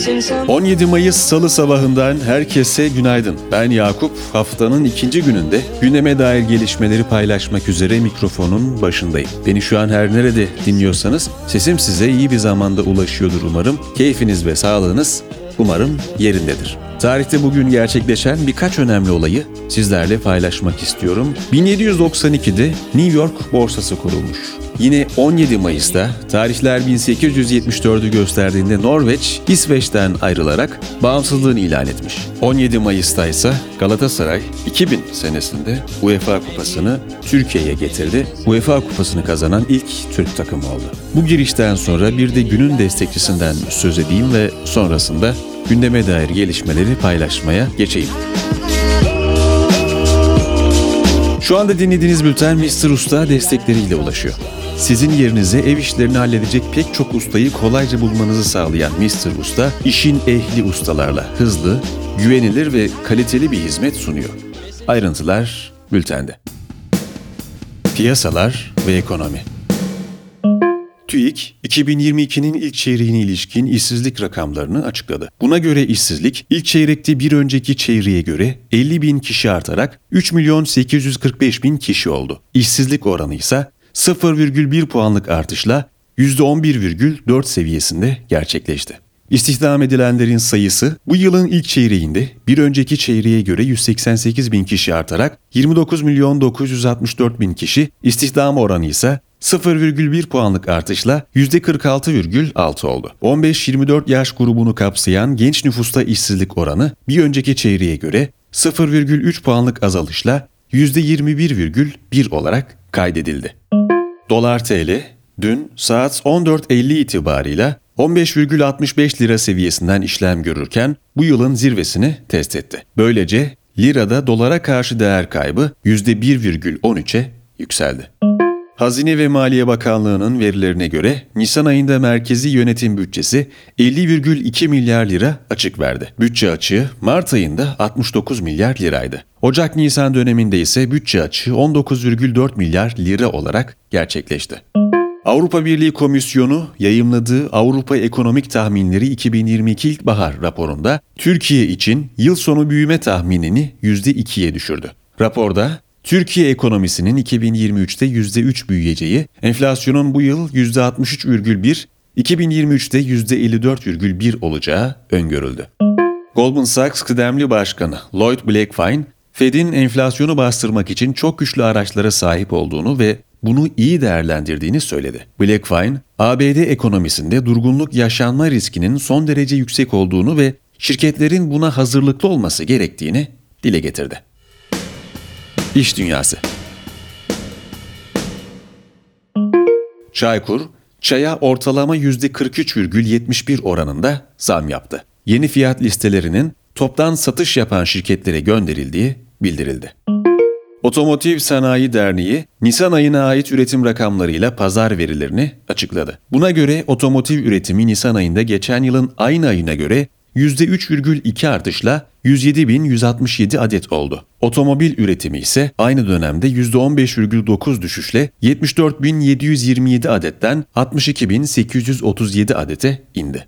missing some 17 Mayıs Salı sabahından herkese günaydın. Ben Yakup. Haftanın ikinci gününde gündeme dair gelişmeleri paylaşmak üzere mikrofonun başındayım. Beni şu an her nerede dinliyorsanız sesim size iyi bir zamanda ulaşıyordur umarım. Keyfiniz ve sağlığınız umarım yerindedir. Tarihte bugün gerçekleşen birkaç önemli olayı sizlerle paylaşmak istiyorum. 1792'de New York borsası kurulmuş. Yine 17 Mayıs'ta tarihler 1874'ü gösterdiğinde Norveç İsveç'ten ayrılarak bağımsızlığını ilan etmiş. 17 Mayıs'ta ise Galatasaray 2000 senesinde UEFA Kupası'nı Türkiye'ye getirdi. UEFA Kupası'nı kazanan ilk Türk takımı oldu. Bu girişten sonra bir de günün destekçisinden söz edeyim ve sonrasında gündeme dair gelişmeleri paylaşmaya geçeyim. Şu anda dinlediğiniz bülten Mr. Usta destekleriyle ulaşıyor. Sizin yerinize ev işlerini halledecek pek çok ustayı kolayca bulmanızı sağlayan Mr. Usta, işin ehli ustalarla hızlı, güvenilir ve kaliteli bir hizmet sunuyor. Ayrıntılar bültende. Piyasalar ve ekonomi TÜİK, 2022'nin ilk çeyreğine ilişkin işsizlik rakamlarını açıkladı. Buna göre işsizlik ilk çeyrekte bir önceki çeyreğe göre 50 bin kişi artarak 3 milyon 845 bin kişi oldu. İşsizlik oranı ise 0,1 puanlık artışla %11,4 seviyesinde gerçekleşti. İstihdam edilenlerin sayısı bu yılın ilk çeyreğinde bir önceki çeyreğe göre 188 bin kişi artarak 29 milyon 964 bin kişi, istihdam oranı ise 0,1 puanlık artışla %46,6 oldu. 15-24 yaş grubunu kapsayan genç nüfusta işsizlik oranı bir önceki çeyreğe göre 0,3 puanlık azalışla %21,1 olarak kaydedildi. Dolar TL dün saat 14.50 itibarıyla 15,65 lira seviyesinden işlem görürken bu yılın zirvesini test etti. Böylece lirada dolara karşı değer kaybı %1,13'e yükseldi. Hazine ve Maliye Bakanlığı'nın verilerine göre Nisan ayında merkezi yönetim bütçesi 50,2 milyar lira açık verdi. Bütçe açığı Mart ayında 69 milyar liraydı. Ocak-Nisan döneminde ise bütçe açığı 19,4 milyar lira olarak gerçekleşti. Avrupa Birliği Komisyonu yayımladığı Avrupa Ekonomik Tahminleri 2022 İlkbahar raporunda Türkiye için yıl sonu büyüme tahminini %2'ye düşürdü. Raporda Türkiye ekonomisinin 2023'te %3 büyüyeceği, enflasyonun bu yıl %63,1, 2023'te %54,1 olacağı öngörüldü. Goldman Sachs kıdemli başkanı Lloyd Blackfein, Fed'in enflasyonu bastırmak için çok güçlü araçlara sahip olduğunu ve bunu iyi değerlendirdiğini söyledi. Blackfein, ABD ekonomisinde durgunluk yaşanma riskinin son derece yüksek olduğunu ve şirketlerin buna hazırlıklı olması gerektiğini dile getirdi. İş Dünyası Çaykur, çaya ortalama %43,71 oranında zam yaptı. Yeni fiyat listelerinin toptan satış yapan şirketlere gönderildiği bildirildi. Otomotiv Sanayi Derneği, Nisan ayına ait üretim rakamlarıyla pazar verilerini açıkladı. Buna göre otomotiv üretimi Nisan ayında geçen yılın aynı ayına göre %3,2 artışla 107.167 adet oldu. Otomobil üretimi ise aynı dönemde %15,9 düşüşle 74.727 adetten 62.837 adete indi.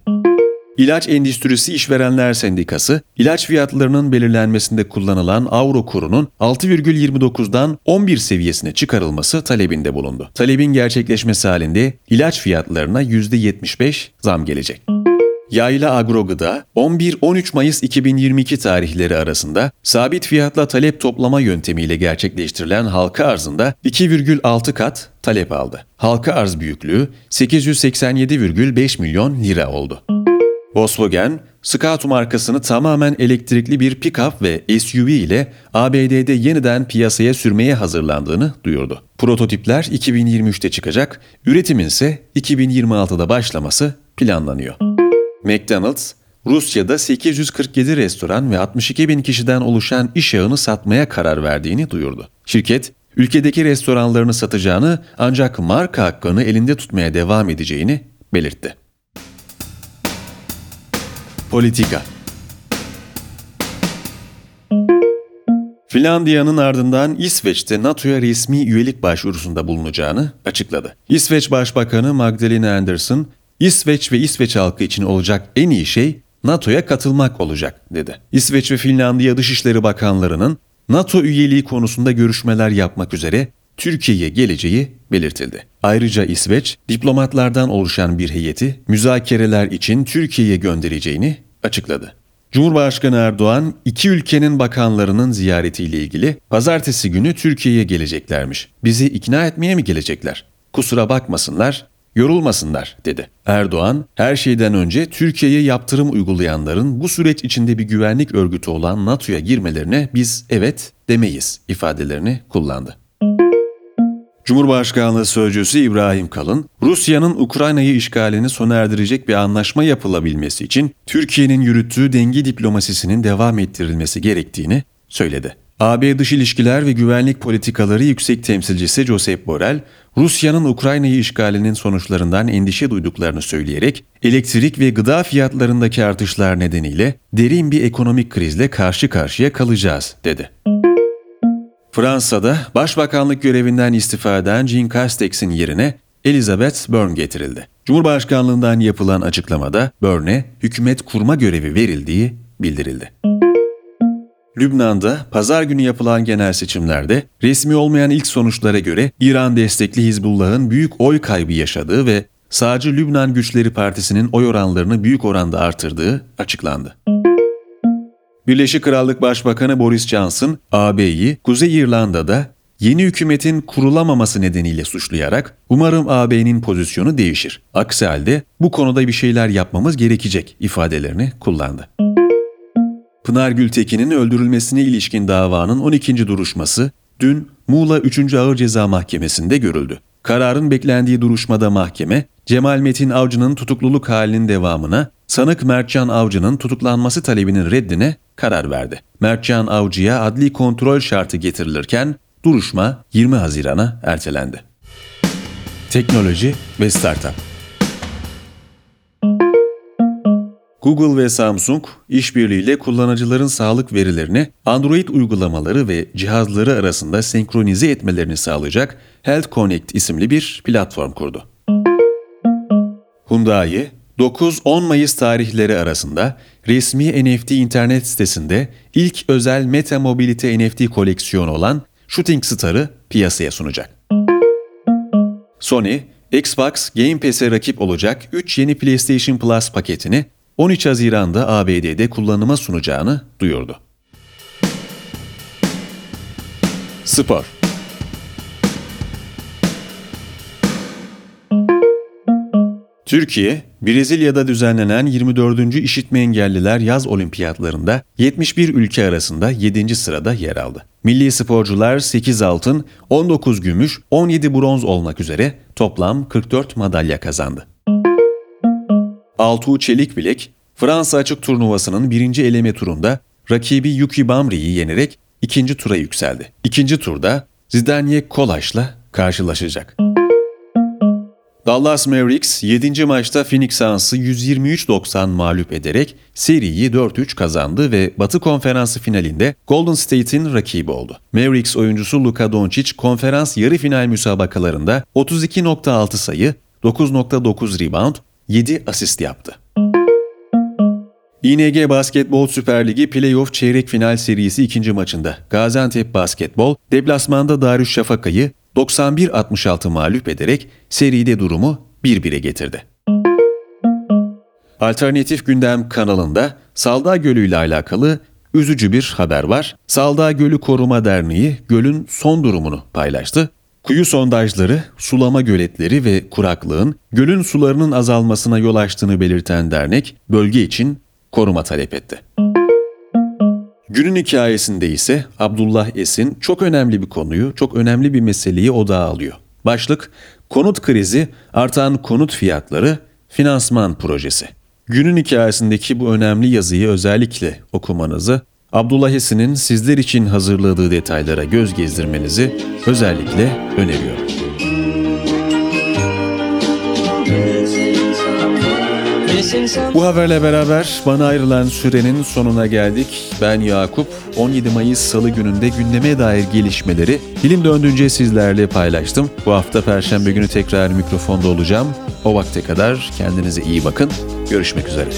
İlaç Endüstrisi İşverenler Sendikası, ilaç fiyatlarının belirlenmesinde kullanılan avro kurunun 6,29'dan 11 seviyesine çıkarılması talebinde bulundu. Talebin gerçekleşmesi halinde ilaç fiyatlarına %75 zam gelecek. Yayla Agrogıda 11-13 Mayıs 2022 tarihleri arasında sabit fiyatla talep toplama yöntemiyle gerçekleştirilen halka arzında 2,6 kat talep aldı. Halka arz büyüklüğü 887,5 milyon lira oldu. Volkswagen, Scout markasını tamamen elektrikli bir pick-up ve SUV ile ABD'de yeniden piyasaya sürmeye hazırlandığını duyurdu. Prototipler 2023'te çıkacak, üretimin ise 2026'da başlaması planlanıyor. McDonald's, Rusya'da 847 restoran ve 62 bin kişiden oluşan iş ağını satmaya karar verdiğini duyurdu. Şirket, ülkedeki restoranlarını satacağını ancak marka hakkını elinde tutmaya devam edeceğini belirtti. Politika Finlandiya'nın ardından İsveç'te NATO'ya resmi üyelik başvurusunda bulunacağını açıkladı. İsveç Başbakanı Magdalena Andersson, İsveç ve İsveç halkı için olacak en iyi şey NATO'ya katılmak olacak dedi. İsveç ve Finlandiya Dışişleri Bakanlarının NATO üyeliği konusunda görüşmeler yapmak üzere Türkiye'ye geleceği belirtildi. Ayrıca İsveç, diplomatlardan oluşan bir heyeti müzakereler için Türkiye'ye göndereceğini açıkladı. Cumhurbaşkanı Erdoğan iki ülkenin bakanlarının ziyaretiyle ilgili pazartesi günü Türkiye'ye geleceklermiş. Bizi ikna etmeye mi gelecekler? Kusura bakmasınlar, yorulmasınlar dedi. Erdoğan, her şeyden önce Türkiye'ye yaptırım uygulayanların bu süreç içinde bir güvenlik örgütü olan NATO'ya girmelerine biz evet demeyiz ifadelerini kullandı. Cumhurbaşkanlığı Sözcüsü İbrahim Kalın, Rusya'nın Ukrayna'yı işgalini sona erdirecek bir anlaşma yapılabilmesi için Türkiye'nin yürüttüğü denge diplomasisinin devam ettirilmesi gerektiğini söyledi. AB Dış İlişkiler ve Güvenlik Politikaları Yüksek Temsilcisi Josep Borrell, Rusya'nın Ukrayna'yı işgalinin sonuçlarından endişe duyduklarını söyleyerek elektrik ve gıda fiyatlarındaki artışlar nedeniyle derin bir ekonomik krizle karşı karşıya kalacağız dedi. Fransa'da başbakanlık görevinden istifa eden Jean Castex'in yerine Elizabeth Byrne getirildi. Cumhurbaşkanlığından yapılan açıklamada Byrne'e hükümet kurma görevi verildiği bildirildi. Lübnan'da pazar günü yapılan genel seçimlerde resmi olmayan ilk sonuçlara göre İran destekli Hizbullah'ın büyük oy kaybı yaşadığı ve sağcı Lübnan Güçleri Partisi'nin oy oranlarını büyük oranda artırdığı açıklandı. Birleşik Krallık Başbakanı Boris Johnson, AB'yi Kuzey İrlanda'da yeni hükümetin kurulamaması nedeniyle suçlayarak umarım AB'nin pozisyonu değişir. Aksi halde bu konuda bir şeyler yapmamız gerekecek ifadelerini kullandı. Pınar Gültekin'in öldürülmesine ilişkin davanın 12. duruşması dün Muğla 3. Ağır Ceza Mahkemesi'nde görüldü. Kararın beklendiği duruşmada mahkeme, Cemal Metin Avcı'nın tutukluluk halinin devamına, sanık Mertcan Avcı'nın tutuklanması talebinin reddine karar verdi. Mertcan Avcı'ya adli kontrol şartı getirilirken duruşma 20 Haziran'a ertelendi. Teknoloji ve Startup Google ve Samsung işbirliğiyle kullanıcıların sağlık verilerini Android uygulamaları ve cihazları arasında senkronize etmelerini sağlayacak Health Connect isimli bir platform kurdu. Hyundai, 9-10 Mayıs tarihleri arasında resmi NFT internet sitesinde ilk özel Meta Mobility NFT koleksiyonu olan Shooting Star'ı piyasaya sunacak. Sony, Xbox Game Pass'e rakip olacak 3 yeni PlayStation Plus paketini 13 Haziran'da ABD'de kullanıma sunacağını duyurdu. Spor Türkiye, Brezilya'da düzenlenen 24. İşitme Engelliler Yaz Olimpiyatlarında 71 ülke arasında 7. sırada yer aldı. Milli sporcular 8 altın, 19 gümüş, 17 bronz olmak üzere toplam 44 madalya kazandı. Altuğ Çelikbilek, Fransa açık turnuvasının birinci eleme turunda rakibi Yuki Bamri'yi yenerek ikinci tura yükseldi. İkinci turda Zidane Kolaş'la karşılaşacak. Dallas Mavericks 7. maçta Phoenix Suns'ı 123-90 mağlup ederek seriyi 4-3 kazandı ve Batı Konferansı finalinde Golden State'in rakibi oldu. Mavericks oyuncusu Luka Doncic konferans yarı final müsabakalarında 32.6 sayı, 9.9 rebound, 7 asist yaptı. İNG Basketbol Süper Ligi Playoff Çeyrek Final serisi ikinci maçında Gaziantep Basketbol deplasmanda Darüşşafaka'yı 91-66 mağlup ederek seride durumu 1-1'e getirdi. Alternatif Gündem kanalında Salda Gölü ile alakalı üzücü bir haber var. Salda Gölü Koruma Derneği gölün son durumunu paylaştı. Kuyu sondajları, sulama göletleri ve kuraklığın gölün sularının azalmasına yol açtığını belirten dernek bölge için koruma talep etti. Günün hikayesinde ise Abdullah Esin çok önemli bir konuyu, çok önemli bir meseleyi odağa alıyor. Başlık, konut krizi, artan konut fiyatları, finansman projesi. Günün hikayesindeki bu önemli yazıyı özellikle okumanızı, Abdullah Esin'in sizler için hazırladığı detaylara göz gezdirmenizi özellikle öneriyorum. Bu haberle beraber bana ayrılan sürenin sonuna geldik. Ben Yakup. 17 Mayıs Salı gününde gündeme dair gelişmeleri dilim döndüğünce sizlerle paylaştım. Bu hafta Perşembe günü tekrar mikrofonda olacağım. O vakte kadar kendinize iyi bakın. Görüşmek üzere.